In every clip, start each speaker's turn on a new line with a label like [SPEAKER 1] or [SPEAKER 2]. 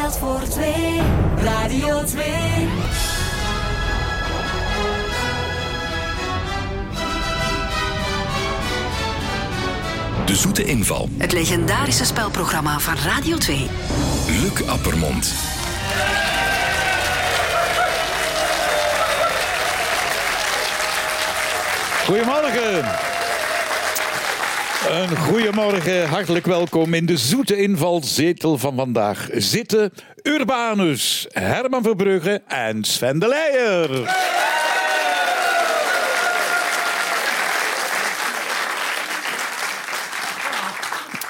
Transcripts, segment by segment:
[SPEAKER 1] telt voor twee. Radio 2.
[SPEAKER 2] De Zoete Inval.
[SPEAKER 3] Het legendarische spelprogramma van Radio 2.
[SPEAKER 2] Luc Appermond.
[SPEAKER 4] Goedemorgen. Een goedemorgen, hartelijk welkom in de zoete invalzetel van vandaag. Zitten Urbanus, Herman Verbrugge en Sven de Leijer.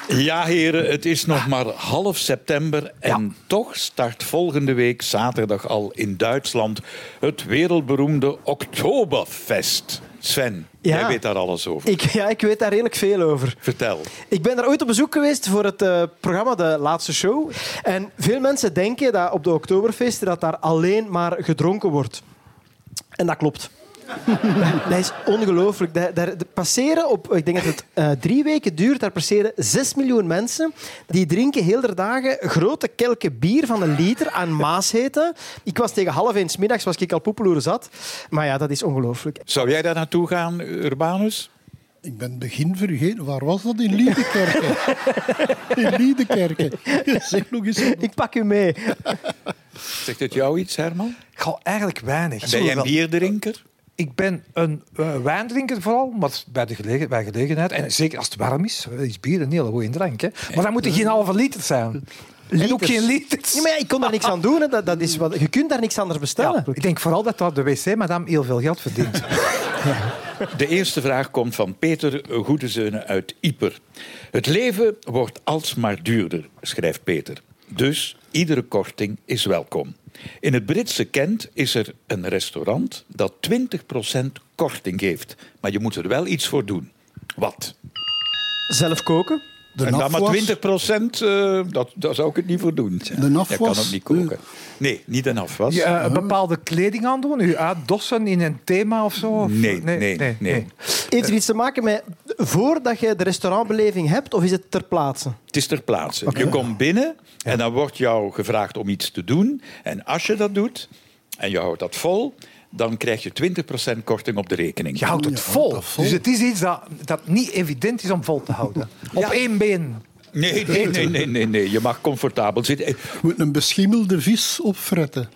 [SPEAKER 4] Ja, heren, het is nog maar half september en toch start volgende week zaterdag al in Duitsland het wereldberoemde Oktoberfest. Sven,
[SPEAKER 5] Ja.
[SPEAKER 4] jij weet daar alles over.
[SPEAKER 5] Ik, ja, ik weet daar redelijk veel over.
[SPEAKER 4] Vertel.
[SPEAKER 5] Ik ben daar ooit op bezoek geweest voor het eh, programma De Laatste Show. En veel mensen denken dat op de Oktoberfeesten dat daar alleen maar gedronken wordt. En dat klopt. dat is ongelooflijk. Daar, daar passeren op, ik denk dat het eh, drie weken duurt, daar passeren zes miljoen mensen. Die drinken heel de dagen grote kelken bier van een liter aan Maas heten. Ik was tegen half één 's middags was ik al poepeloer zat. Maar ja, dat is ongelooflijk.
[SPEAKER 4] Zou jij daar naartoe gaan, Urbanus?
[SPEAKER 6] Ik ben het begin vergeten. Waar was dat? In Liedekerken. In Liedekerken. Zeg nog eens.
[SPEAKER 5] Ik pak u mee.
[SPEAKER 4] Zegt het jou iets, Herman?
[SPEAKER 7] Goh, eigenlijk weinig.
[SPEAKER 4] Ben jij een bierdrinker?
[SPEAKER 7] Ik ben een eh, wijndrinker vooral, maar bij, de gelegen, bij gelegenheid. En zeker als het warm is, eh, is bier een hele goede drank. Hè. Maar dan moet geen halve liter zijn. En ook geen liters.
[SPEAKER 5] Ja, maar ja, ik kon daar niks aan doen. Hè. Dat, dat is wat, je kunt daar niks anders bestellen.
[SPEAKER 7] Ja, ik denk vooral dat daar de wc-madame heel veel geld verdient.
[SPEAKER 4] De eerste vraag komt van Peter Goedezeunen uit Ieper. Het leven wordt alsmaar duurder, schrijft Peter. Dus iedere korting is welkom. In het Britse Kent is er een restaurant dat 20% korting geeft. Maar je moet er wel iets voor doen. Wat?
[SPEAKER 5] Zelf koken.
[SPEAKER 6] De
[SPEAKER 4] en dan maar
[SPEAKER 6] afwas.
[SPEAKER 4] 20 procent, dat, daar zou ik het niet voor doen.
[SPEAKER 6] De
[SPEAKER 4] Je kan het niet koken. Nee, niet een afwas.
[SPEAKER 7] Je, eh, bepaalde kleding aandoen, u uitdossen in een thema of zo? Of-
[SPEAKER 4] Nee, nee, nee.
[SPEAKER 5] Heeft er iets te maken met voordat je de restaurantbeleving hebt, of is het ter plaatse?
[SPEAKER 4] Het is ter plaatse. Je komt binnen en dan wordt jou gevraagd om iets te doen. En als je dat doet en je houdt dat vol, dan krijg je 20% korting op de rekening.
[SPEAKER 7] Je houdt het vol. Dus het is iets dat, dat niet evident is om vol te houden. Op één been.
[SPEAKER 4] Nee, nee, nee, nee, nee, nee. Je mag comfortabel zitten.
[SPEAKER 6] Je moet een beschimmelde vis opfretten.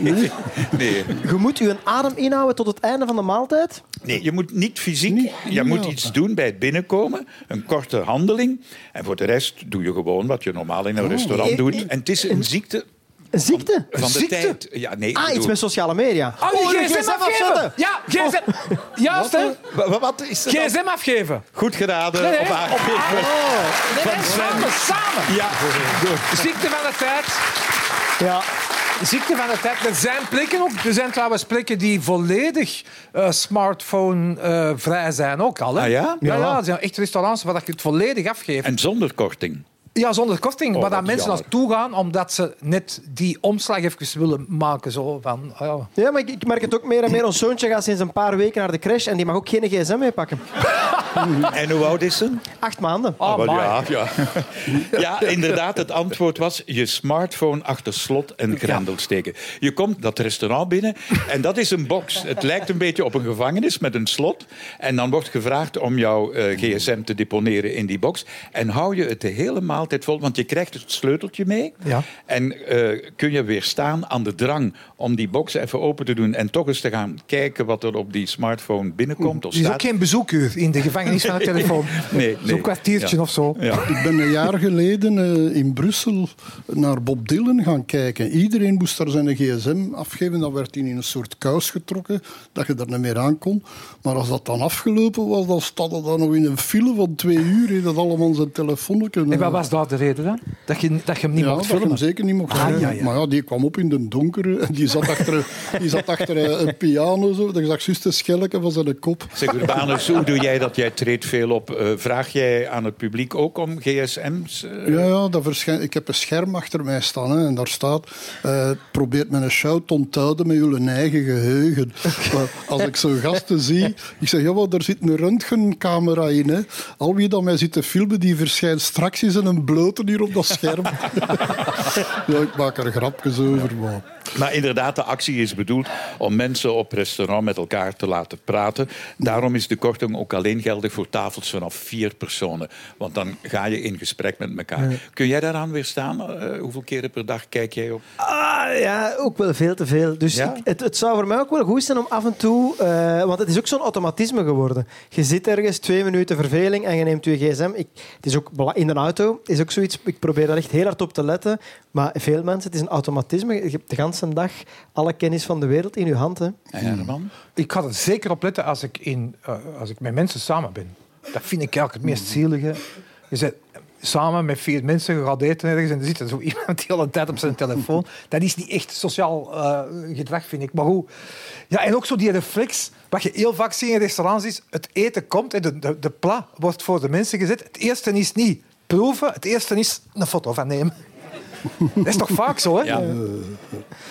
[SPEAKER 4] Nee,
[SPEAKER 5] Je moet je adem inhouden tot het einde van de maaltijd.
[SPEAKER 4] nee je moet niet fysiek.
[SPEAKER 6] Niet-
[SPEAKER 4] Je moet
[SPEAKER 6] helpen.
[SPEAKER 4] iets doen bij het binnenkomen. Een korte handeling. En voor de rest doe je gewoon wat je normaal in een restaurant
[SPEAKER 5] Eh,
[SPEAKER 4] doet. En het is een ziekte
[SPEAKER 5] Een ziekte.
[SPEAKER 4] van de
[SPEAKER 7] ziekte?
[SPEAKER 4] tijd. Ja, nee,
[SPEAKER 5] Ah, iets met sociale media.
[SPEAKER 7] Oh, je
[SPEAKER 5] je
[SPEAKER 7] gsm afgeven! Ja, gsm. Juist, hè?
[SPEAKER 4] Wa- wa- Wat is dat? dan?
[SPEAKER 7] Gsm afgeven.
[SPEAKER 4] Goed geraden.
[SPEAKER 7] Nee, nee,
[SPEAKER 4] Of aangegeven.
[SPEAKER 7] Nee, nee, samen, samen.
[SPEAKER 4] Ja, goed.
[SPEAKER 7] Ziekte van de tijd.
[SPEAKER 5] Ja.
[SPEAKER 7] Ziekte van de tijd. Er zijn plekken ook. Er zijn trouwens plekken die volledig eh, smartphone-vrij zijn ook al. Hè?
[SPEAKER 4] Ah, ja?
[SPEAKER 7] Ja, ja, er zijn echt restaurants waar je het volledig afgeeft.
[SPEAKER 4] En zonder korting.
[SPEAKER 7] Ja, zonder korting.
[SPEAKER 4] Oh,
[SPEAKER 7] waar dan
[SPEAKER 4] wat
[SPEAKER 7] mensen
[SPEAKER 4] jammer.
[SPEAKER 7] naartoe gaan omdat ze net die omslag even willen maken. Zo van, ah ja.
[SPEAKER 5] ja, maar ik, ik merk het ook meer en meer. Ons zoontje gaat sinds een paar weken naar de crash en die mag ook geen gsm meepakken.
[SPEAKER 4] En hoe oud is ze?
[SPEAKER 5] Acht maanden.
[SPEAKER 7] Oh,
[SPEAKER 4] ja, ja. ja, inderdaad. Het antwoord was je smartphone achter slot en grendel steken. Je komt dat restaurant binnen en dat is een box. Het lijkt een beetje op een gevangenis met een slot. En dan wordt gevraagd om jouw eh, gsm te deponeren in die box. En hou je het de hele maaltijd vol, want je krijgt het sleuteltje mee.
[SPEAKER 7] Ja.
[SPEAKER 4] En eh, kun je weerstaan aan de drang om die box even open te doen en toch eens te gaan kijken wat er op die smartphone binnenkomt of
[SPEAKER 7] Er is ook geen bezoekuur in de gevangenis van de telefoon.
[SPEAKER 4] Nee,
[SPEAKER 7] Zo'n
[SPEAKER 4] nee.
[SPEAKER 7] kwartiertje
[SPEAKER 4] Ja.
[SPEAKER 7] of zo.
[SPEAKER 4] Ja.
[SPEAKER 6] Ik ben een jaar geleden eh, in Brussel naar Bob Dylan gaan kijken. Iedereen moest daar zijn gsm afgeven. Dan werd hij in een soort kous getrokken, dat je er niet meer aan kon. Maar als dat dan afgelopen was, dan stond dat dan nog in een file van twee uur. He, dat allemaal zijn telefoonnetje.
[SPEAKER 7] En wat was daar de reden dan? Dat je, dat je hem niet
[SPEAKER 6] ja,
[SPEAKER 7] mocht
[SPEAKER 6] dat je hem
[SPEAKER 7] filmen?
[SPEAKER 6] zeker niet mocht
[SPEAKER 7] Ah,
[SPEAKER 6] filmen.
[SPEAKER 7] ja, ja.
[SPEAKER 6] Maar ja, die kwam op in de donkere. En die zat achter, die zat achter een, een piano. Zo. Dat zag juist een schelletje van zijn kop.
[SPEAKER 4] Zeg Urbanus, hoe doe jij dat? Jij treedt veel op. Eh, vraag jij aan het publiek ook om gsm's? eh?
[SPEAKER 6] Ja, ja dat verschijnt. ik heb een scherm achter mij staan hè, en daar staat... eh probeert met een show te onthouden met jullie eigen geheugen. Maar als ik zo'n gasten zie, ik zeg, ja, maar, er zit een röntgencamera in. Hè. Al wie dat mij zit te filmen, die verschijnt straks in een een blote hier op dat scherm. ik maak er grapjes over, maar...
[SPEAKER 4] Maar inderdaad, de actie is bedoeld om mensen op restaurant met elkaar te laten praten. Daarom is de korting ook alleen geldig voor tafels vanaf vier personen. Want dan ga je in gesprek met elkaar. Kun jij daaraan weerstaan? Eh, hoeveel keren per dag kijk jij op?
[SPEAKER 5] Ah, ja, ook wel veel te veel. Dus
[SPEAKER 4] Ja?
[SPEAKER 5] ik- het, het zou voor mij ook wel goed zijn om af en toe... eh, want het is ook zo'n automatisme geworden. Je zit ergens, twee minuten verveling en je neemt je gsm. Ik, het is ook in de auto is ook zoiets... Ik probeer daar echt heel hard op te letten. Maar veel mensen, het is een automatisme. Je hebt de hele dag alle kennis van de wereld in je hand. Hè.
[SPEAKER 4] En Herman?
[SPEAKER 7] Ik ga er zeker op letten als ik, in, eh, als ik met mensen samen ben. Dat vind ik eigenlijk het meest zielige. Je zit samen met vier mensen, je gaat eten ergens en er zit er zo iemand die al een tijd op zijn telefoon. Dat is niet echt sociaal eh, gedrag, vind ik. Maar goed. Ja, en ook zo die reflex, wat je heel vaak ziet in restaurants, is het eten komt en de, de, de pla wordt voor de mensen gezet. Het eerste is niet proeven, het eerste is een foto van nemen. Dat is toch vaak zo, hè?
[SPEAKER 4] Ja.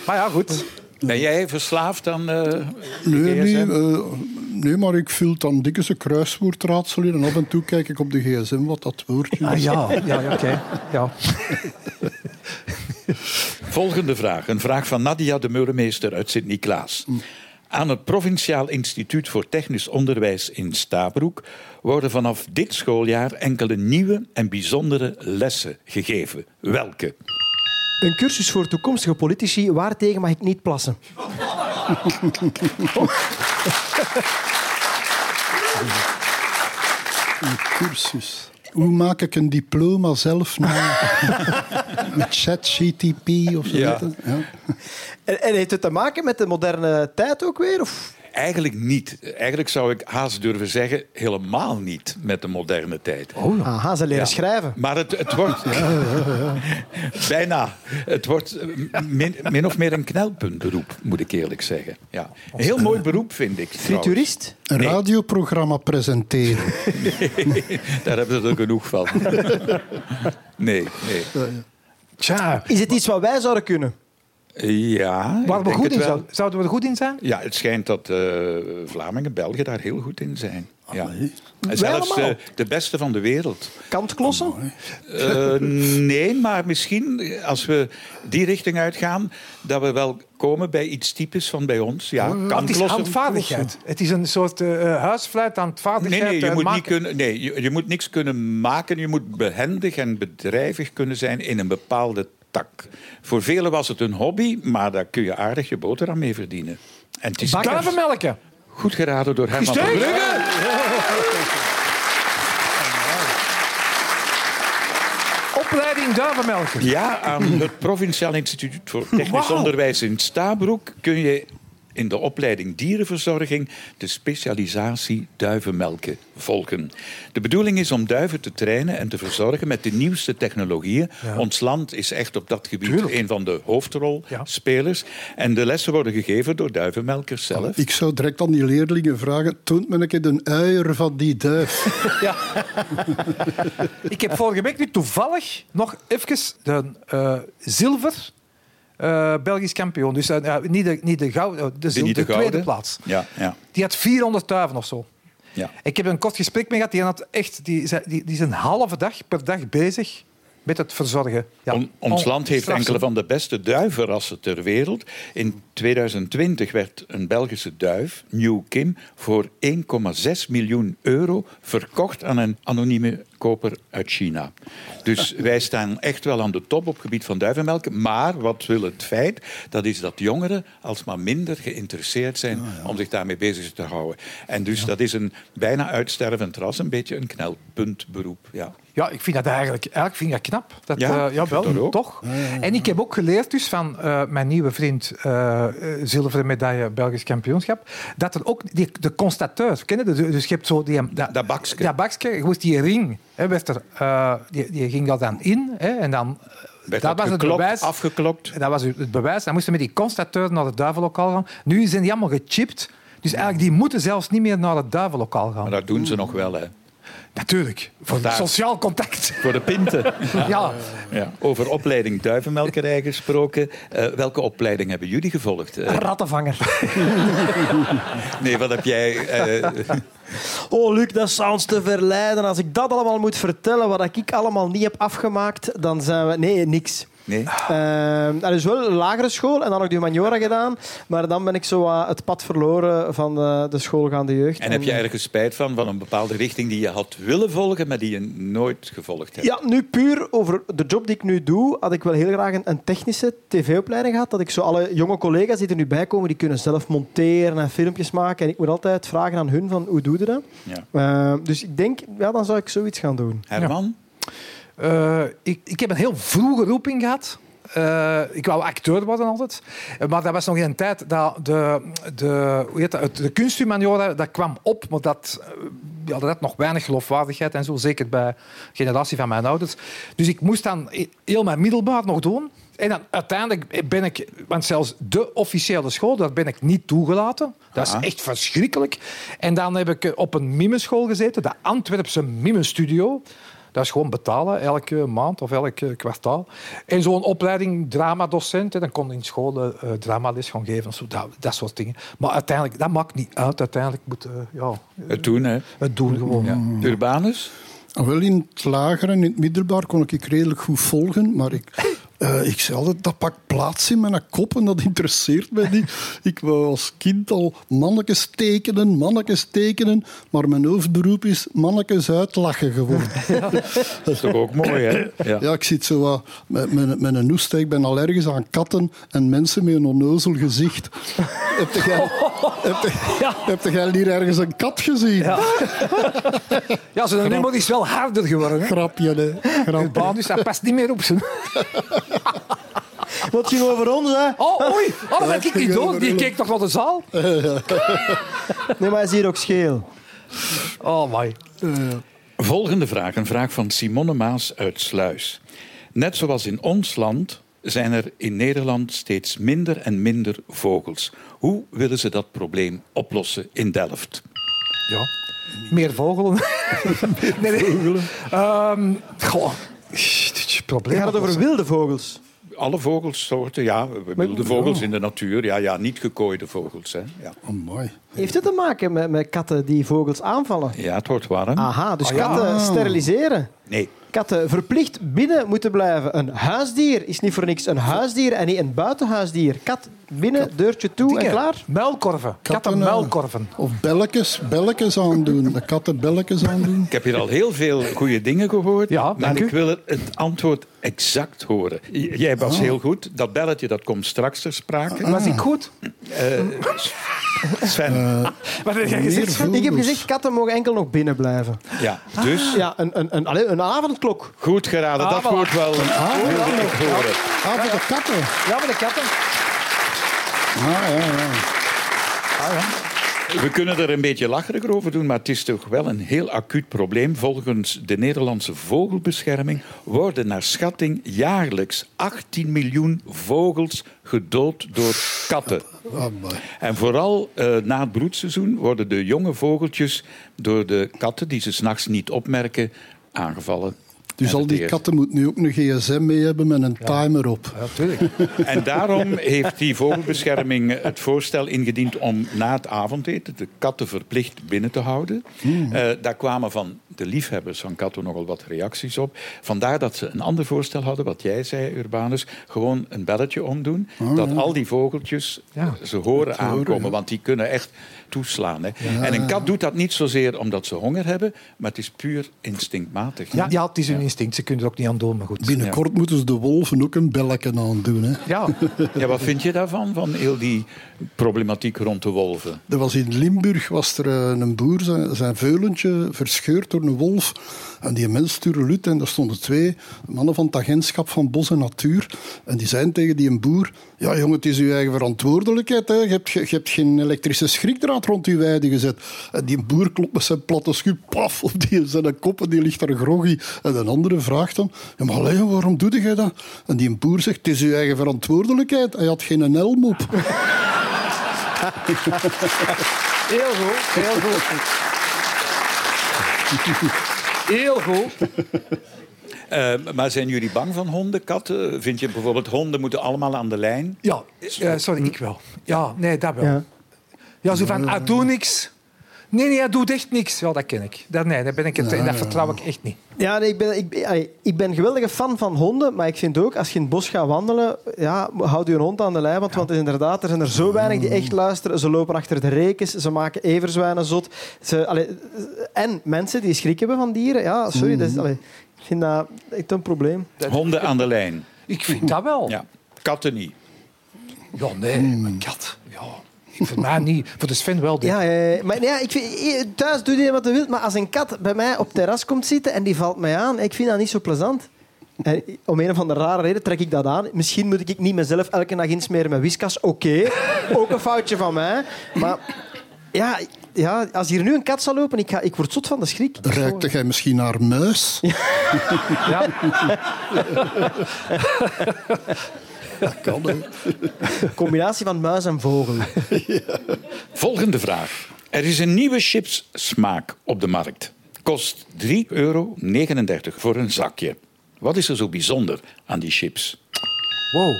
[SPEAKER 7] Maar ja, goed.
[SPEAKER 4] Ben jij verslaafd aan eh
[SPEAKER 6] Nee, nee,
[SPEAKER 4] gsm?
[SPEAKER 6] eh, nee, maar ik vul dan dikwijls een kruiswoordraadsel in en af en toe kijk ik op de gsm wat dat woordje
[SPEAKER 7] Ah,
[SPEAKER 6] is.
[SPEAKER 7] ja, ja, ja oké. Ja.
[SPEAKER 4] Volgende vraag. Een vraag van Nadia de Meulemeester uit Sint-Niklaas. Aan het Provinciaal Instituut voor Technisch Onderwijs in Stabroek worden vanaf dit schooljaar enkele nieuwe en bijzondere lessen gegeven. Welke?
[SPEAKER 5] Een cursus voor toekomstige politici. Waartegen mag ik niet plassen?
[SPEAKER 6] Een cursus. Hoe maak ik een diploma zelf na? Met ChatGTP of zo.
[SPEAKER 4] Ja.
[SPEAKER 5] En, en heeft het te maken met de moderne tijd ook weer? Of?
[SPEAKER 4] Eigenlijk niet. Eigenlijk zou ik haast durven zeggen, helemaal niet met de moderne tijd.
[SPEAKER 5] Aha, ze leren
[SPEAKER 4] Ja.
[SPEAKER 5] schrijven.
[SPEAKER 4] Maar het, het wordt... Bijna. Het wordt eh, min, min of meer een knelpuntberoep, moet ik eerlijk zeggen. Ja. Een heel mooi beroep, vind ik. trouwens.
[SPEAKER 5] Friturist?
[SPEAKER 6] Een
[SPEAKER 4] Nee.
[SPEAKER 6] radioprogramma presenteren.
[SPEAKER 4] Daar hebben ze er genoeg van. Nee, nee.
[SPEAKER 7] Tja,
[SPEAKER 5] Is het iets wat wij zouden kunnen?
[SPEAKER 4] Ja,
[SPEAKER 7] waar we goed in
[SPEAKER 4] wel.
[SPEAKER 7] zouden, zouden we er goed in zijn?
[SPEAKER 4] Ja, het schijnt dat eh, Vlamingen, Belgen daar heel goed in zijn. Ja. En
[SPEAKER 5] Wij
[SPEAKER 4] Zelfs
[SPEAKER 5] allemaal?
[SPEAKER 4] eh, de beste van de wereld.
[SPEAKER 5] Kantklossen?
[SPEAKER 4] Eh, nee, maar misschien als we die richting uitgaan, dat we wel komen bij iets typisch van bij ons. Ja,
[SPEAKER 7] Het is
[SPEAKER 4] kantklossen.
[SPEAKER 7] handvaardigheid. Het is een soort eh huisfluit
[SPEAKER 4] Nee,
[SPEAKER 7] handvaardigheid.
[SPEAKER 4] nee, je
[SPEAKER 7] eh,
[SPEAKER 4] moet,
[SPEAKER 7] maken.
[SPEAKER 4] niet kunnen, nee je, je moet niks kunnen maken. Je moet behendig en bedrijvig kunnen zijn in een bepaalde tak. Voor velen was het een hobby, maar daar kun je aardig je boterham mee verdienen. En het is goed geraden door Herman van? Brugge.
[SPEAKER 7] Opleiding duivenmelken.
[SPEAKER 4] Ja, aan het Provinciaal Instituut voor Technisch. Onderwijs in Stabroek kun je in de opleiding dierenverzorging de specialisatie duivenmelken volgen. De bedoeling is om duiven te trainen en te verzorgen met de nieuwste technologieën. Ons land is echt op dat gebied
[SPEAKER 7] Tuurlijk.
[SPEAKER 4] een van de hoofdrolspelers. En de lessen worden gegeven door duivenmelkers zelf.
[SPEAKER 6] Ik zou direct aan die leerlingen vragen: toont me een keer de uier van die duif.
[SPEAKER 7] Ja. Ik heb vorige week nu toevallig nog even de eh, zilver eh, Belgisch kampioen. Dus eh, niet de, niet de, goud, eh, de,
[SPEAKER 4] niet de
[SPEAKER 7] de tweede
[SPEAKER 4] gouden.
[SPEAKER 7] plaats.
[SPEAKER 4] Ja, ja,
[SPEAKER 7] Die had 400 duiven of zo.
[SPEAKER 4] ja.
[SPEAKER 7] Ik heb een kort gesprek mee gehad. Die, had echt, die, die, die is een halve dag per dag bezig met het verzorgen. Ja.
[SPEAKER 4] On- ons
[SPEAKER 7] On-
[SPEAKER 4] land heeft enkele van de beste duivenrassen ter wereld. In 2020 werd een Belgische duif, New Kim, voor 1,6 miljoen euro verkocht aan een anonieme koper uit China. Dus wij staan echt wel aan de top op het gebied van duivenmelken. Maar wat wil het feit? Dat is dat jongeren alsmaar minder geïnteresseerd zijn om zich daarmee bezig te houden. En dus dat is een bijna uitstervend ras, een beetje een knelpuntberoep. Ja.
[SPEAKER 7] Ja, ik vind dat eigenlijk, eigenlijk vind ik dat knap. Dat,
[SPEAKER 4] Ja,
[SPEAKER 7] eh, ja,
[SPEAKER 4] ik vind
[SPEAKER 7] wel,
[SPEAKER 4] dat ook.
[SPEAKER 7] toch? En ik heb ook geleerd dus van eh, mijn nieuwe vriend, eh, eh, zilveren medaille Belgisch kampioenschap, dat er ook die, de constateur, ken je dat? Dus je hebt zo die... Dat,
[SPEAKER 4] Dat bakske.
[SPEAKER 7] Dat bakske, je moest die ring, hè, werd er, eh, die, die ging dat dan in hè, en dan...
[SPEAKER 4] Werd
[SPEAKER 7] dat
[SPEAKER 4] dat
[SPEAKER 7] was het bewijs.
[SPEAKER 4] afgeklokt?
[SPEAKER 7] Dat was het bewijs. Dan moesten met die constateur naar het duivenlokaal gaan. Nu zijn die allemaal gechipt. Dus eigenlijk, die moeten zelfs niet meer naar het duivenlokaal gaan.
[SPEAKER 4] Maar dat doen ze nog wel, hè.
[SPEAKER 7] Natuurlijk, voor sociaal contact.
[SPEAKER 4] Voor de pinten.
[SPEAKER 7] Ja,
[SPEAKER 4] Ja. Over opleiding duivenmelkerij gesproken. Eh, welke opleiding hebben jullie gevolgd? Eh,
[SPEAKER 5] Rattenvanger.
[SPEAKER 4] nee, wat heb jij... eh,
[SPEAKER 5] Oh, Luc, dat zou ons te verleiden. Als ik dat allemaal moet vertellen, wat ik allemaal niet heb afgemaakt, dan zijn we... Nee, niks.
[SPEAKER 4] Nee?
[SPEAKER 5] Ehm dat is wel een lagere school en dan nog de humaniora gedaan. Maar dan ben ik zo het pad verloren van de, de schoolgaande jeugd.
[SPEAKER 4] En heb je ergens spijt van, van een bepaalde richting die je had willen volgen, maar die je nooit gevolgd hebt?
[SPEAKER 5] Ja, nu puur over de job die ik nu doe, had ik wel heel graag een, een technische tv-opleiding gehad. Dat ik zo alle jonge collega's die er nu bij komen, die kunnen zelf monteren en filmpjes maken. En ik moet altijd vragen aan hun van, hoe doe je dat?
[SPEAKER 4] Ja.
[SPEAKER 5] Ehm, dus ik denk, ja, dan zou ik zoiets gaan doen.
[SPEAKER 4] Herman?
[SPEAKER 7] Eh, ik, ik heb een heel vroege roeping gehad. Eh, ik wou acteur worden altijd. Eh, Maar dat was nog in een tijd dat de, de, hoe heet dat, de kunsthumaniora dat kwam op, maar dat, die hadden net nog weinig geloofwaardigheid en zo, zeker bij de generatie van mijn ouders. Dus ik moest dan heel mijn middelbaar nog doen. En dan uiteindelijk ben ik, want zelfs de officiële school, daar ben ik niet toegelaten. Dat is echt verschrikkelijk. En dan heb ik op een mimeschool gezeten, de Antwerpse Mimestudio. Dat is gewoon betalen, elke maand of elk eh, kwartaal. En zo'n opleiding dramadocent, hè, dan kon je in school eh, dramales gaan geven, zo, dat, dat soort dingen. Maar uiteindelijk, dat maakt niet uit. Uiteindelijk moet eh, ja,
[SPEAKER 4] Het doen, hè?
[SPEAKER 7] het doen gewoon.
[SPEAKER 4] Ja. Urbanus?
[SPEAKER 6] Ah, Wel in het lager en in het middelbaar kon ik redelijk goed volgen, maar ik, eh, ik zei altijd, dat pakt plaats in mijn kop en dat interesseert mij niet. Ik wou als kind al mannetjes tekenen, mannetjes tekenen, maar mijn hoofdberoep is mannetjes uitlachen geworden.
[SPEAKER 4] Dat is toch ook mooi, hè? Ja.
[SPEAKER 6] Ja, ik zit zo wat met, met, met een noeste. Ik ben allergisch aan katten en mensen met een onnozel gezicht. heb jij, heb, hier ergens een kat gezien?
[SPEAKER 7] Ja, zijn nummer is wel harder geworden. Hè?
[SPEAKER 6] Grapje, hè. Grapje.
[SPEAKER 7] Urbanus, dat past niet meer op zijn.
[SPEAKER 5] Wat ging over ons, hè?
[SPEAKER 7] Oh, oei, oh, dat ben ik niet door. Die keek toch naar de zaal?
[SPEAKER 5] Nee, maar hij is hier ook scheel.
[SPEAKER 7] Oh, my.
[SPEAKER 4] Volgende vraag. Een vraag van Simone Maas uit Sluis. Net zoals in ons land zijn er in Nederland steeds minder en minder vogels. Hoe willen ze dat probleem oplossen in Delft?
[SPEAKER 7] Ja. Meer vogelen. nee, nee. Ehm, goh. Probleem.
[SPEAKER 5] Gaat het over wilde vogels?
[SPEAKER 4] Alle vogelsoorten, ja. Wilde vogels in de natuur. Ja, ja, niet gekooide vogels. Hè. Ja.
[SPEAKER 6] Oh, mooi.
[SPEAKER 5] Heeft het te maken met, met katten die vogels aanvallen?
[SPEAKER 4] ja, het wordt warm.
[SPEAKER 5] Aha, dus
[SPEAKER 7] Ah, ja.
[SPEAKER 5] katten steriliseren.
[SPEAKER 4] Nee,
[SPEAKER 5] Katten verplicht binnen moeten blijven. Een huisdier is niet voor niks een huisdier en niet een buitenhuisdier. Kat binnen, deurtje toe en klaar.
[SPEAKER 7] Muilkorven.
[SPEAKER 6] Katten, eh,
[SPEAKER 7] Kattenmuilkorven.
[SPEAKER 6] Of belletjes, belletjes aandoen. De katten belletjes aandoen.
[SPEAKER 4] ik heb hier al heel veel goede dingen gehoord.
[SPEAKER 7] Ja,
[SPEAKER 4] maar
[SPEAKER 7] dank
[SPEAKER 4] ik
[SPEAKER 7] u.
[SPEAKER 4] wil het, antwoord exact horen. Jij was heel goed. Dat belletje dat komt straks ter sprake.
[SPEAKER 7] Was ik goed?
[SPEAKER 4] Sven,
[SPEAKER 7] Wat heb jij gezegd?
[SPEAKER 5] Ik heb gezegd, katten mogen enkel nog binnen blijven.
[SPEAKER 4] ja, dus
[SPEAKER 5] Ja, een, een, een, een
[SPEAKER 4] goed geraden. Dat
[SPEAKER 7] Ah, voilà.
[SPEAKER 4] wordt wel wilde ik horen.
[SPEAKER 6] Ah, voor de katten.
[SPEAKER 7] Ja, de katten.
[SPEAKER 6] Ah, ja, ja.
[SPEAKER 4] We kunnen er een beetje lacherig over doen, maar het is toch wel een heel acuut probleem. Volgens de Nederlandse Vogelbescherming worden naar schatting jaarlijks 18 miljoen vogels gedood door katten.
[SPEAKER 6] Ah.
[SPEAKER 4] En vooral eh, na het broedseizoen worden de jonge vogeltjes door de katten, die ze s'nachts niet opmerken, aangevallen.
[SPEAKER 6] Dus
[SPEAKER 4] en
[SPEAKER 6] al die katten moeten nu ook een gsm mee hebben met een timer op.
[SPEAKER 7] Ja, tuurlijk.
[SPEAKER 4] En daarom heeft die vogelbescherming het voorstel ingediend om na het avondeten de katten verplicht binnen te houden. Eh, daar kwamen van de liefhebbers van katten nogal wat reacties op. Vandaar dat ze een ander voorstel hadden, wat jij zei, Urbanus. Gewoon een belletje omdoen, dat al die vogeltjes
[SPEAKER 7] Ja.
[SPEAKER 4] ze horen aankomen.
[SPEAKER 6] ja.
[SPEAKER 4] Want die kunnen echt toeslaan. Hè. En een kat doet dat niet zozeer omdat ze honger hebben, maar het is puur instinctmatig.
[SPEAKER 7] Ja, ja, het is hun instinct. Ze kunnen er ook niet aan doen, maar goed.
[SPEAKER 6] Binnenkort moeten ze de wolven ook een belletje aandoen. Hè.
[SPEAKER 7] Ja,
[SPEAKER 4] Ja, wat vind je daarvan, van heel die problematiek rond de wolven?
[SPEAKER 6] Er was in Limburg was er eh, een boer, zijn, zijn veulentje verscheurd door een wolf. En die mens stuurde Lut en daar stonden twee mannen van het agentschap van Bos en Natuur. En die zeiden tegen die een boer, ja jongen, het is uw eigen verantwoordelijkheid. Hè. Je, hebt, ge- je hebt geen elektrische schrikdraad rond uw weide gezet. En die boer klopt met zijn platte schuur, paf, op die zijn kop en die ligt daar groggy. En een andere vraagt dan, ja, maar allee, waarom doe je dat? En die boer zegt, het is uw eigen verantwoordelijkheid. Hij had geen helm op.
[SPEAKER 7] heel goed. Heel goed. Heel goed.
[SPEAKER 4] Eh, maar zijn jullie bang van honden, katten? Vind je bijvoorbeeld honden moeten allemaal aan de lijn?
[SPEAKER 7] Ja, eh, sorry, ik wel. Ja, nee, dat wel.
[SPEAKER 5] Ja.
[SPEAKER 7] Ja, zo van, ah, doe niks. Nee, nee, hij doet echt niks. Ja, dat ken ik. Dat, nee, dat, ben ik het, dat vertrouw ik echt niet.
[SPEAKER 5] Ja, nee, ik, ben, ik, ik ben een geweldige fan van honden, maar ik vind ook, als je in het bos gaat wandelen, ja, houd je een hond aan de lijn, want, want inderdaad, er zijn er zo weinig die echt luisteren. Ze lopen achter de rekens, ze maken everzwijnen zot. Ze, allee, en mensen die schrik hebben van dieren, ja, sorry, dat is, allee, ik vind dat echt een probleem.
[SPEAKER 4] Honden aan de lijn.
[SPEAKER 7] Ik vind dat wel.
[SPEAKER 4] Ja. Katten niet.
[SPEAKER 7] Ja, nee, een kat. Ja, voor mij niet. Voor de Sven wel.
[SPEAKER 5] Ja, maar ja, ik vind, eh, thuis doe je wat je wilt, maar als een kat bij mij op het terras komt zitten en die valt mij aan, ik vind dat niet zo plezant. En om een of andere rare reden trek ik dat aan. Misschien moet ik niet mezelf elke dag insmeren met whiskas. Oké, ook een foutje van mij. Maar ja, ja, als hier nu een kat zou lopen, ik, ga, ik word zot van de schrik.
[SPEAKER 6] Ruikte jij misschien naar muis?
[SPEAKER 7] Ja.
[SPEAKER 6] Dat kan, hè.
[SPEAKER 5] combinatie van muis en vogel.
[SPEAKER 4] Volgende vraag. Er is een nieuwe chipssmaak op de markt. Kost 3,39 euro voor een zakje. Wat is er zo bijzonder aan die chips?
[SPEAKER 7] Wow,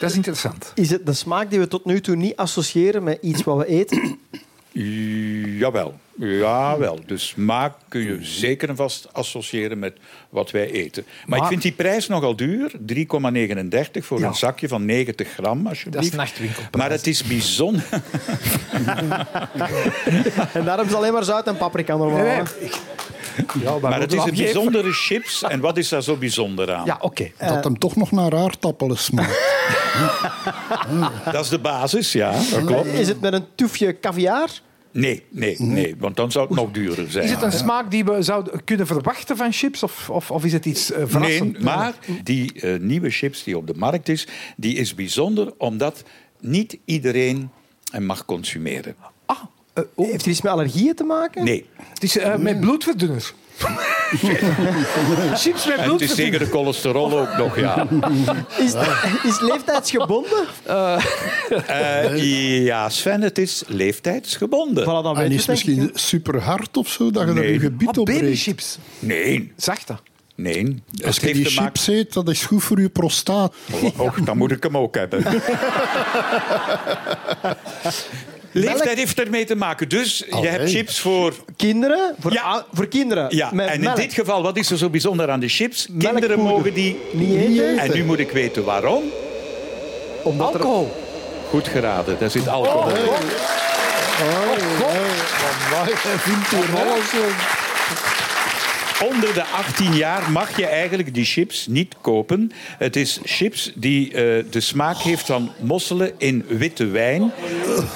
[SPEAKER 7] dat is interessant.
[SPEAKER 5] Is het de smaak die we tot nu toe niet associëren met iets wat we eten?
[SPEAKER 4] Jawel. Jawel. De smaak kun je zeker en vast associëren met wat wij eten. Maar, ik vind die prijs nogal duur. 3,39 voor
[SPEAKER 7] Ja.
[SPEAKER 4] een zakje van 90 gram, alsjeblieft.
[SPEAKER 7] Dat is nachtwinkelprijs.
[SPEAKER 4] Maar het is bijzonder...
[SPEAKER 5] En daarom is alleen maar zout en paprika normaal.
[SPEAKER 7] Nee. Ja,
[SPEAKER 4] Maar het is een bijzondere chips. En wat is daar zo bijzonder aan?
[SPEAKER 7] Ja, oké.
[SPEAKER 6] Dat hem toch nog naar aardappelen smaakt.
[SPEAKER 4] Dat is de basis, ja. Dat klopt.
[SPEAKER 5] Is het met een toefje caviar?
[SPEAKER 4] Nee, nee, nee. Want dan zou het nog duurder zijn.
[SPEAKER 7] Is het een smaak die we zouden kunnen verwachten van chips? Of, of, of is het iets eh, verrassend?
[SPEAKER 4] Nee, maar die eh, nieuwe chips die op de markt is, die is bijzonder omdat niet iedereen hem mag consumeren.
[SPEAKER 7] Ah, eh, oh,
[SPEAKER 5] Heeft er iets met allergieën te maken?
[SPEAKER 4] Nee.
[SPEAKER 7] het is met bloedverdunners. chips met
[SPEAKER 4] En het is
[SPEAKER 7] bloedverdunners.
[SPEAKER 4] de cholesterol ook nog, ja.
[SPEAKER 5] Is, is leeftijdsgebonden?
[SPEAKER 4] Eh, ja, Sven, het is leeftijdsgebonden.
[SPEAKER 5] Voilà, dan
[SPEAKER 6] En is
[SPEAKER 5] het,
[SPEAKER 6] misschien super hard of zo, dat je er
[SPEAKER 4] Nee.
[SPEAKER 6] je gebied
[SPEAKER 7] Ah,
[SPEAKER 6] op breekt.
[SPEAKER 7] babychips.
[SPEAKER 4] Nee,
[SPEAKER 7] Zachte.
[SPEAKER 4] nee.
[SPEAKER 6] Als je die chips eet, dat is goed voor je prostaat.
[SPEAKER 4] Och, dan moet ik hem ook hebben. Leeftijd heeft ermee te maken. Dus je hebt chips voor...
[SPEAKER 5] Kinderen? Voor,
[SPEAKER 4] Ja.
[SPEAKER 5] voor kinderen.
[SPEAKER 4] Ja, en in
[SPEAKER 5] melk.
[SPEAKER 4] dit geval, wat is er zo bijzonder aan de chips? Kinderen mogen die...
[SPEAKER 5] Niet eten?
[SPEAKER 4] En nu moet ik weten waarom.
[SPEAKER 5] Omdat er-
[SPEAKER 7] Alcohol.
[SPEAKER 4] Goed geraden, daar zit alcohol in. Onder de 18 jaar mag je eigenlijk die chips niet kopen. Het is chips die eh, de smaak heeft van mosselen in witte wijn.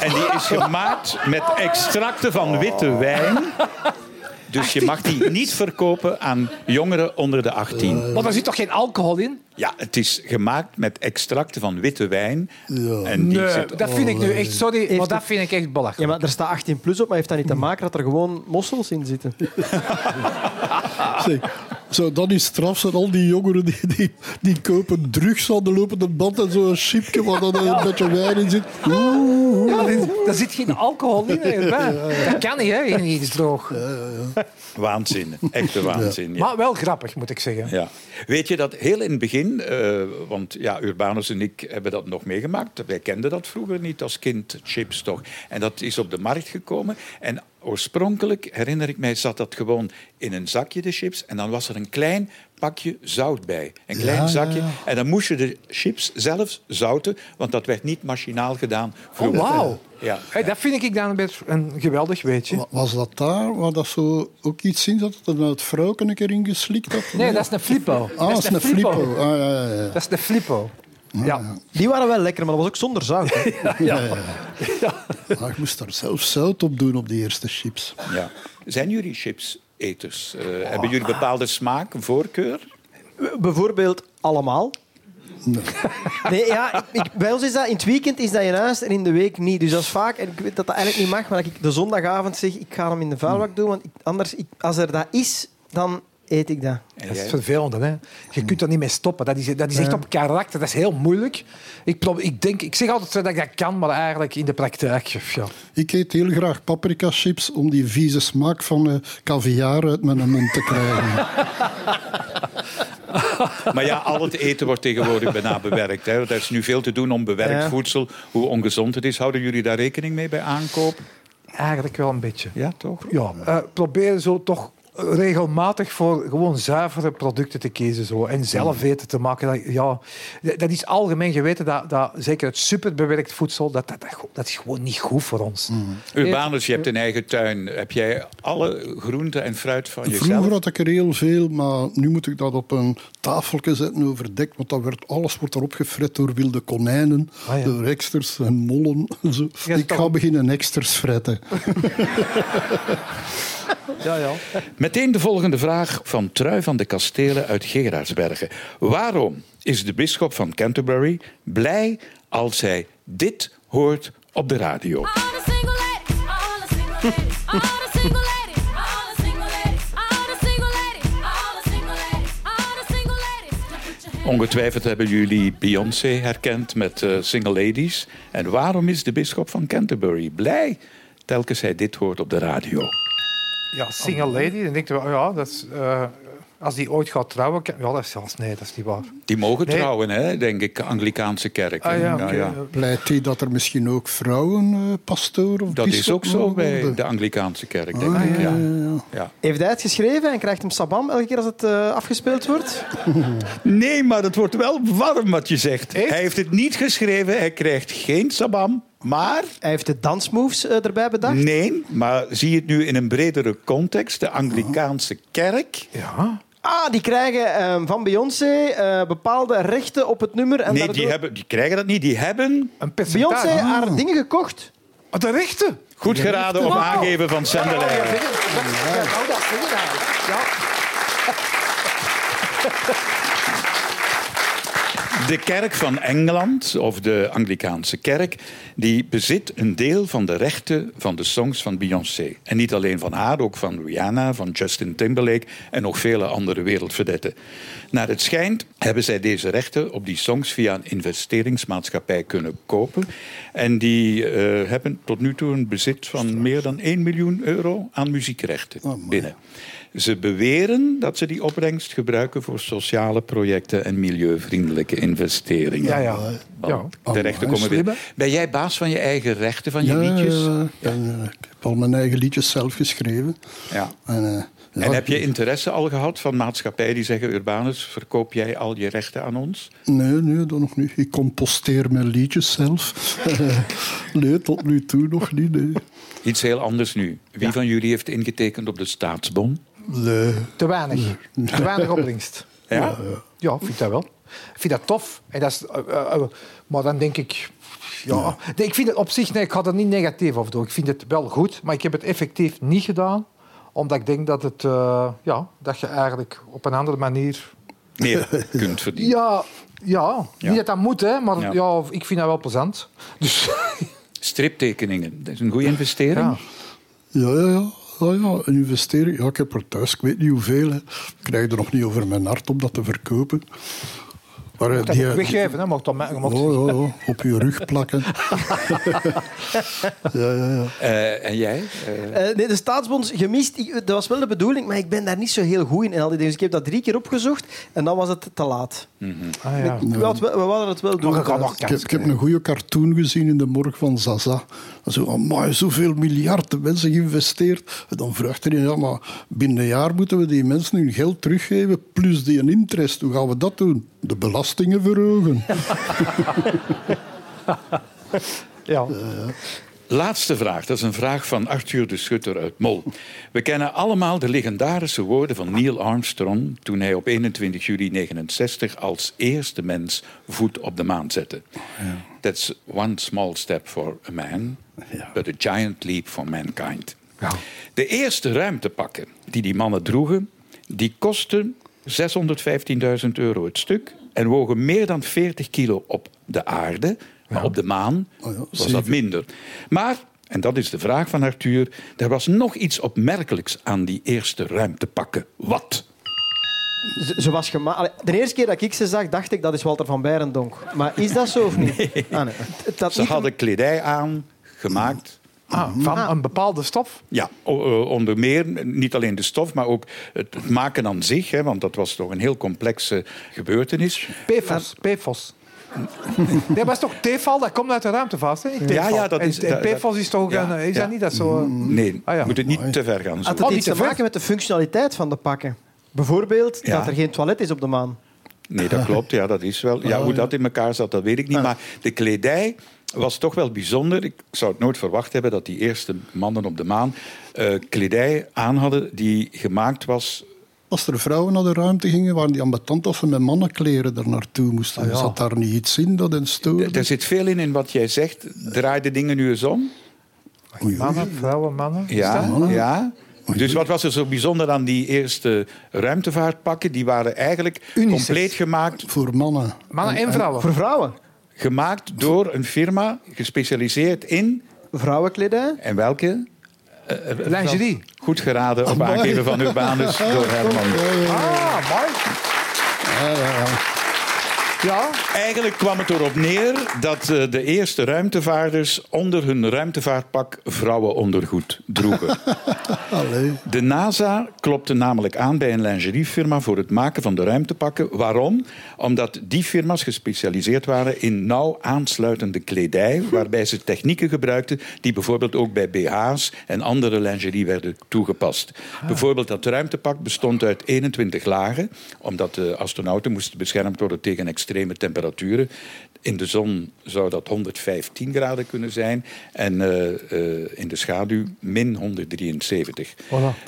[SPEAKER 4] En die is gemaakt met extracten van witte wijn. Dus je mag die niet verkopen aan jongeren onder de 18.
[SPEAKER 7] Maar er zit toch geen alcohol in?
[SPEAKER 4] Ja, het is gemaakt met extracten van witte wijn. En die
[SPEAKER 7] Nee,
[SPEAKER 4] zit-
[SPEAKER 7] dat vind ik nu echt... Sorry, maar dat vind ik echt belachelijk.
[SPEAKER 5] Ja, maar er staat 18 plus op, maar heeft dat niet te maken dat er gewoon mossels in zitten?
[SPEAKER 6] Zeg, zo, dat is straf zijn al die jongeren die, die, die kopen drugs aan de lopende band en zo'n chipje waar dan een beetje wijn in zit. Oeh.
[SPEAKER 7] Ja, er, er zit geen alcohol in. erbij. Dat kan niet, hè? in iets droog.
[SPEAKER 4] Waanzin, echte waanzin. Ja.
[SPEAKER 7] Maar wel grappig, moet ik zeggen.
[SPEAKER 4] Ja. Weet je dat heel in het begin, eh, want ja, Urbanus en ik hebben dat nog meegemaakt. Wij kenden dat vroeger niet als kind, chips toch. En dat is op de markt gekomen. En oorspronkelijk, herinner ik mij, zat dat gewoon in een zakje, de chips. En dan was er een klein pakje zout bij. Een klein
[SPEAKER 6] Ja,
[SPEAKER 4] zakje.
[SPEAKER 6] ja.
[SPEAKER 4] En dan moest je de chips zelf zouten, want dat werd niet machinaal gedaan
[SPEAKER 7] Oh,
[SPEAKER 4] vroeger.
[SPEAKER 7] wauw.
[SPEAKER 4] Ja.
[SPEAKER 7] Hey, dat vind ik dan een, beetje een geweldig weetje.
[SPEAKER 6] Wa- Was dat daar waar dat zo ook iets in zat? Dat er nou het vrouwke een keer ingeslikt had?
[SPEAKER 7] Nee, dat is een flippo.
[SPEAKER 6] Ah, dat is een flippo. Ah, ja, ja, ja.
[SPEAKER 7] Dat is de flippo. Ja.
[SPEAKER 5] Die waren wel lekker, maar dat was ook zonder zout. hè.
[SPEAKER 6] Ah, ik moest daar zelf zout op doen op die eerste chips.
[SPEAKER 4] Ja. Zijn jullie chipseters? Eh, hebben jullie bepaalde smaak, een voorkeur?
[SPEAKER 5] Bijvoorbeeld allemaal. Nee, ja, ik, ik- bij ons is dat in het weekend is dat in huis en in de week niet. Dus dat is vaak, en ik weet dat dat eigenlijk niet mag, maar dat ik de zondagavond zeg, ik ga hem in de vuilbak doen, want ik- anders, ik, als er dat is, dan eet ik dat.
[SPEAKER 7] Dat is vervelend, hè? Je kunt er niet mee stoppen. Dat is, dat is echt op karakter. Dat is heel moeilijk. Ik, probeer- ik, denk, ik zeg altijd dat ik dat kan, maar eigenlijk in de praktijk... Ja.
[SPEAKER 6] Ik eet heel graag paprika chips om die vieze smaak van eh caviar uit mijn mond te krijgen.
[SPEAKER 4] Maar ja, al het eten wordt tegenwoordig bijna bewerkt. Hè. Er is nu veel te doen om bewerkt
[SPEAKER 5] Ja.
[SPEAKER 4] voedsel, hoe ongezond het is. Houden jullie daar rekening mee bij aankoop?
[SPEAKER 7] Eigenlijk wel een beetje.
[SPEAKER 4] Ja, toch?
[SPEAKER 7] Ja, eh, probeer zo toch regelmatig voor gewoon zuivere producten te kiezen. Zo. En zelf eten te maken. Dat, ja, dat is algemeen geweten. Dat, dat, zeker het superbewerkt voedsel, dat, dat, dat, dat is gewoon niet goed voor ons.
[SPEAKER 4] Urbanus, je hebt een eigen tuin. Heb jij alle groenten en fruit van jezelf?
[SPEAKER 6] Vroeger had ik er heel veel, maar nu moet ik dat op een tafeltje zetten overdekt. Want dat werd, alles wordt erop gefret door wilde konijnen,
[SPEAKER 7] Ah, ja.
[SPEAKER 6] door eksters en mollen. en Zo. Ik ga beginnen eksters fretten.
[SPEAKER 7] Ja, ja.
[SPEAKER 4] Meteen de volgende vraag van Trui van de Kastelen uit Gerardsbergen. Waarom is de bisschop van Canterbury blij als hij dit hoort op de radio? Ongetwijfeld hebben jullie Beyoncé herkend met eh, Single Ladies. En waarom is de bisschop van Canterbury blij telkens hij dit hoort op de radio?
[SPEAKER 7] Ja single lady. Dan denk je, wel, ja, dat is, eh, als die ooit gaat trouwen... kan- Ja, dat is zelfs... Nee, dat is niet waar.
[SPEAKER 4] Die mogen
[SPEAKER 7] Nee.
[SPEAKER 4] trouwen, hè, denk ik, Anglikaanse kerk.
[SPEAKER 7] Ah, ja, oké.
[SPEAKER 4] ja.
[SPEAKER 6] Pleit hij dat er misschien ook vrouwen eh, pastoor of
[SPEAKER 4] Dat is ook zo bij de Anglikaanse kerk, denk
[SPEAKER 6] Ah,
[SPEAKER 4] ik.
[SPEAKER 6] ja,
[SPEAKER 4] Ja.
[SPEAKER 6] ja, ja.
[SPEAKER 4] Ja.
[SPEAKER 5] Heeft hij het geschreven en krijgt hem sabam elke keer als het eh, afgespeeld wordt?
[SPEAKER 4] Nee, maar het wordt wel warm wat je zegt. Hij heeft het niet geschreven, hij krijgt geen sabam. Maar,
[SPEAKER 5] Hij heeft de dansmoves eh, erbij bedacht.
[SPEAKER 4] nee, maar zie het nu in een bredere context. De Anglikaanse kerk.
[SPEAKER 7] Ja.
[SPEAKER 5] Ah, die krijgen ehm, van Beyoncé eh, bepaalde rechten op het nummer. En
[SPEAKER 4] Nee,
[SPEAKER 5] daardoor-
[SPEAKER 4] die, hebben, die krijgen dat niet. Die hebben
[SPEAKER 7] Een percentage.
[SPEAKER 5] Beyoncé haar dingen gekocht.
[SPEAKER 7] Ah, de rechten.
[SPEAKER 4] goed geraden op aangeven van Sendelij. De kerk van Engeland, of de Anglikaanse kerk, die bezit een deel van de rechten van de songs van Beyoncé. En niet alleen van haar, ook van Rihanna, van Justin Timberlake en nog vele andere wereldverdetten. Naar het schijnt hebben zij deze rechten op die songs via een investeringsmaatschappij kunnen kopen. En die eh, hebben tot nu toe een bezit van meer dan 1 miljoen euro aan muziekrechten binnen. Ze beweren dat ze die opbrengst gebruiken voor sociale projecten en milieuvriendelijke investeringen.
[SPEAKER 7] Ja, ja. ja.
[SPEAKER 4] De rechten
[SPEAKER 6] Amai,
[SPEAKER 4] komen binnen.
[SPEAKER 7] slim,
[SPEAKER 4] Ben jij baas van je eigen rechten, van je
[SPEAKER 6] Ja,
[SPEAKER 4] liedjes?
[SPEAKER 6] ja, ik heb al mijn eigen liedjes zelf geschreven.
[SPEAKER 4] Ja.
[SPEAKER 6] En, eh, ja,
[SPEAKER 4] En heb je interesse al gehad van maatschappijen die zeggen... Urbanus, verkoop jij al je rechten aan ons?
[SPEAKER 6] Nee, nee, dat nog niet. Ik composteer mijn liedjes zelf. nee, tot nu toe nog niet. Nee.
[SPEAKER 4] Iets heel anders nu. Wie van jullie heeft ingetekend op de staatsbon?
[SPEAKER 6] Nee.
[SPEAKER 7] Te weinig. Te weinig opbrengst.
[SPEAKER 4] Ja?
[SPEAKER 7] Ja, ik vind dat wel. Ik vind dat tof. En dat is, eh, eh, eh, maar dan denk ik... Ja, Nee, ik vind het op zich... Nee, ik ga er niet negatief over doen. Ik vind het wel goed, maar ik heb het effectief niet gedaan. Omdat ik denk dat, het, eh, ja, dat je eigenlijk op een andere manier...
[SPEAKER 4] Meer kunt verdienen.
[SPEAKER 7] Ja, ja,
[SPEAKER 4] Ja.
[SPEAKER 7] niet dat dat moet, hè, maar
[SPEAKER 4] Ja.
[SPEAKER 7] ja. ik vind dat wel plezant. Dus
[SPEAKER 4] Striptekeningen, dat is een goede investering.
[SPEAKER 7] ja.
[SPEAKER 6] Ja, ja, ja. Ja, ja, een investering. Ja, ik heb er thuis, ik weet niet hoeveel. Hè. Ik krijg er nog niet over mijn hart om dat te verkopen. Maar, eh,
[SPEAKER 7] Dat moet ik weggeven, hè. Mag dat, mag-
[SPEAKER 6] Oh, ja, ja, op je rug plakken. ja, ja, ja.
[SPEAKER 4] Eh, en jij? Eh,
[SPEAKER 5] Eh, nee, de staatsbond gemist. Ik- dat was wel de bedoeling, maar ik ben daar niet zo heel goed in. in al die dingen. Dus ik heb dat drie keer opgezocht en dan was het te laat.
[SPEAKER 7] Ah, ja.
[SPEAKER 5] Het wel- we wilden het wel doen.
[SPEAKER 6] Ik heb een goede cartoon gezien in de morgen van Zaza. Zo, amai, zoveel miljarden mensen geïnvesteerd. En dan vraagt er ja, maar binnen een jaar moeten we die mensen hun geld teruggeven, plus die een interest. Hoe gaan we dat doen? De belastingen verhogen.
[SPEAKER 7] Ja.
[SPEAKER 4] Laatste vraag. Dat is een vraag van Arthur de Schutter uit Mol. We kennen allemaal de legendarische woorden van Neil Armstrong toen hij op 21 juli 69 als eerste mens voet op de maan zette. That's one small step for a man, but a giant leap for mankind. De eerste ruimtepakken die die mannen droegen, die kostten 615.000 euro het stuk en wogen meer dan 40 kilo op de aarde. Maar op de maan
[SPEAKER 6] Oh ja,
[SPEAKER 4] was dat minder. Maar, en dat is de vraag van Arthur, er was nog iets opmerkelijks aan die eerste ruimtepakken. Wat?
[SPEAKER 5] Ze, ze was de eerste keer dat ik ze zag, dacht ik dat is Walter van Beirendonk. Maar is dat zo of niet? Ah, nee. Dat
[SPEAKER 4] Ze
[SPEAKER 5] niet-
[SPEAKER 4] hadden kledij aan, gemaakt.
[SPEAKER 7] Ah, van een bepaalde stof.
[SPEAKER 4] Ja, eh, onder meer niet alleen de stof, maar ook het maken aan zich. Hè, want dat was toch een heel complexe gebeurtenis.
[SPEAKER 7] PFOS. PFOS. Dat was toch Tefal? Dat komt uit de ruimtevaart, hè?
[SPEAKER 4] Ja, ja, dat
[SPEAKER 7] En-
[SPEAKER 4] is-
[SPEAKER 7] En
[SPEAKER 4] dat-
[SPEAKER 7] PFOS is toch
[SPEAKER 4] ja,
[SPEAKER 7] een... Is
[SPEAKER 4] ja.
[SPEAKER 7] dat niet dat zo...
[SPEAKER 4] Nee,
[SPEAKER 7] Ah, ja.
[SPEAKER 4] moet het niet te ver gaan.
[SPEAKER 5] Had
[SPEAKER 4] Zo.
[SPEAKER 5] het
[SPEAKER 7] Oh,
[SPEAKER 5] iets
[SPEAKER 7] niet
[SPEAKER 5] te maken met de functionaliteit van de pakken? Bijvoorbeeld
[SPEAKER 4] Ja.
[SPEAKER 5] dat er geen toilet is op de maan.
[SPEAKER 4] Nee, dat klopt. Ja, dat is wel. Ja, hoe dat in elkaar zat, dat weet ik niet. Maar de kledij was toch wel bijzonder. Ik zou het nooit verwacht hebben dat die eerste mannen op de maan eh, kledij aan hadden die gemaakt was.
[SPEAKER 6] Als er vrouwen naar de ruimte gingen, waren die ambetant als ze met mannenkleren er naartoe moesten. Zat daar niet iets in dat hen stoorde?
[SPEAKER 4] Er zit veel in in wat jij zegt. Draai de dingen nu eens om.
[SPEAKER 7] Mannen, vrouwen, mannen.
[SPEAKER 4] Ja, ja. Dus wat was er zo bijzonder aan die eerste ruimtevaartpakken? Die waren eigenlijk
[SPEAKER 7] Unisex.
[SPEAKER 4] compleet gemaakt,
[SPEAKER 6] Voor mannen.
[SPEAKER 7] Mannen en vrouwen.
[SPEAKER 5] Voor vrouwen.
[SPEAKER 4] Gemaakt door een firma gespecialiseerd in.
[SPEAKER 5] Vrouwenkledij.
[SPEAKER 4] En welke?
[SPEAKER 7] Lingerie.
[SPEAKER 4] Goed geraden op aangeven van Urbanus door Herman.
[SPEAKER 7] Ah, mooi. Ja,
[SPEAKER 4] Eigenlijk kwam het erop neer dat eh, de eerste ruimtevaarders onder hun ruimtevaartpak vrouwenondergoed droegen.
[SPEAKER 6] Allee.
[SPEAKER 4] De NASA klopte namelijk aan bij een lingeriefirma voor het maken van de ruimtepakken. Waarom? Omdat die firma's gespecialiseerd waren in nauw aansluitende kledij, waarbij ze technieken gebruikten die bijvoorbeeld ook bij BH's en andere lingerie werden toegepast. Bijvoorbeeld dat ruimtepak bestond uit 21 lagen, omdat de astronauten moesten beschermd worden tegen extreme temperaturen. In de zon zou dat 115 graden kunnen zijn en eh, eh, in de schaduw min 173.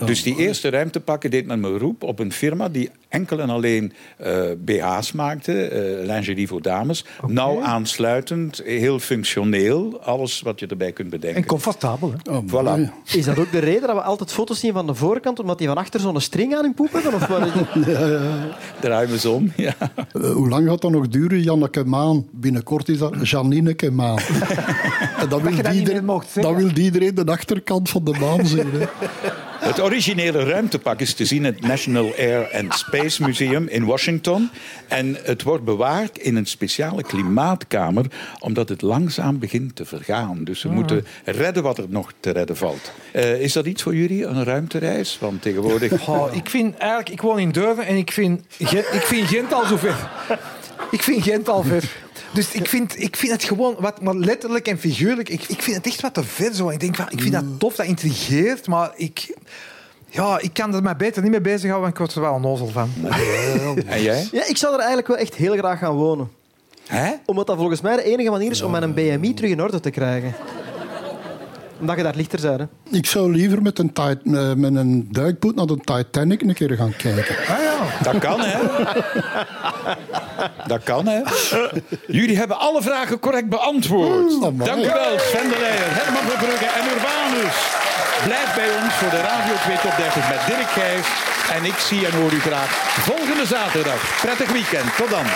[SPEAKER 4] Dus die eerste ruimtepakken deed men een beroep op een firma die enkel en alleen eh, BH's maakte, eh, lingerie voor dames. Nauw aansluitend, heel functioneel, alles wat je erbij kunt bedenken.
[SPEAKER 7] en comfortabel. Hè?
[SPEAKER 6] Oh,
[SPEAKER 4] Voilà.
[SPEAKER 5] Is dat ook de reden dat we altijd foto's zien van de voorkant, omdat die van achter zo'n string aan hun poep hebben? Of wat?
[SPEAKER 4] Draai me eens om. Ja.
[SPEAKER 6] Eh, hoe lang gaat dat nog duren, Janneke Maan? Binnenkort is dat Janineke Maan. en wil,
[SPEAKER 7] dat niet
[SPEAKER 6] iedereen, dan wil iedereen de achterkant van de maan zien. Hè.
[SPEAKER 4] Het originele ruimtepak is te zien in het National Air and Space Museum in Washington. En het wordt bewaard in een speciale klimaatkamer, omdat het langzaam begint te vergaan. Dus we moeten redden wat er nog te redden valt. Eh, is dat iets voor jullie, een ruimtereis? Want tegenwoordig...
[SPEAKER 7] Oh, ik vind eigenlijk, ik woon in Durven en ik vind, ik vind Gent al zo ver. Ik vind Gent al ver. Dus ik vind, ik vind het gewoon, wat, maar letterlijk en figuurlijk, ik, ik vind het echt wat te ver zo. Ik denk, van, ik vind dat tof, dat intrigeert, maar ik, ja, ik kan er mij beter niet mee bezighouden, want ik word er wel onnozel van.
[SPEAKER 4] En jij?
[SPEAKER 5] Ja, ik zou er eigenlijk wel echt heel graag gaan wonen.
[SPEAKER 4] Hè?
[SPEAKER 5] Omdat dat volgens mij de enige manier is om mijn BMI terug in orde te krijgen. Omdat je daar lichter. Hè.
[SPEAKER 6] Ik zou liever met een, tit- eh, met een duikboot naar de Titanic een keer gaan kijken.
[SPEAKER 4] Dat kan, hè? Dat kan, hè? Jullie hebben alle vragen correct beantwoord.
[SPEAKER 6] Amai.
[SPEAKER 4] Dank u wel, Sven de Leijer, Herman Verbrugge en Urbanus. Blijf bij ons voor de Radio 2 Top 30 met Dirk Gijs. En ik zie en hoor u graag volgende zaterdag. Prettig weekend. Tot dan.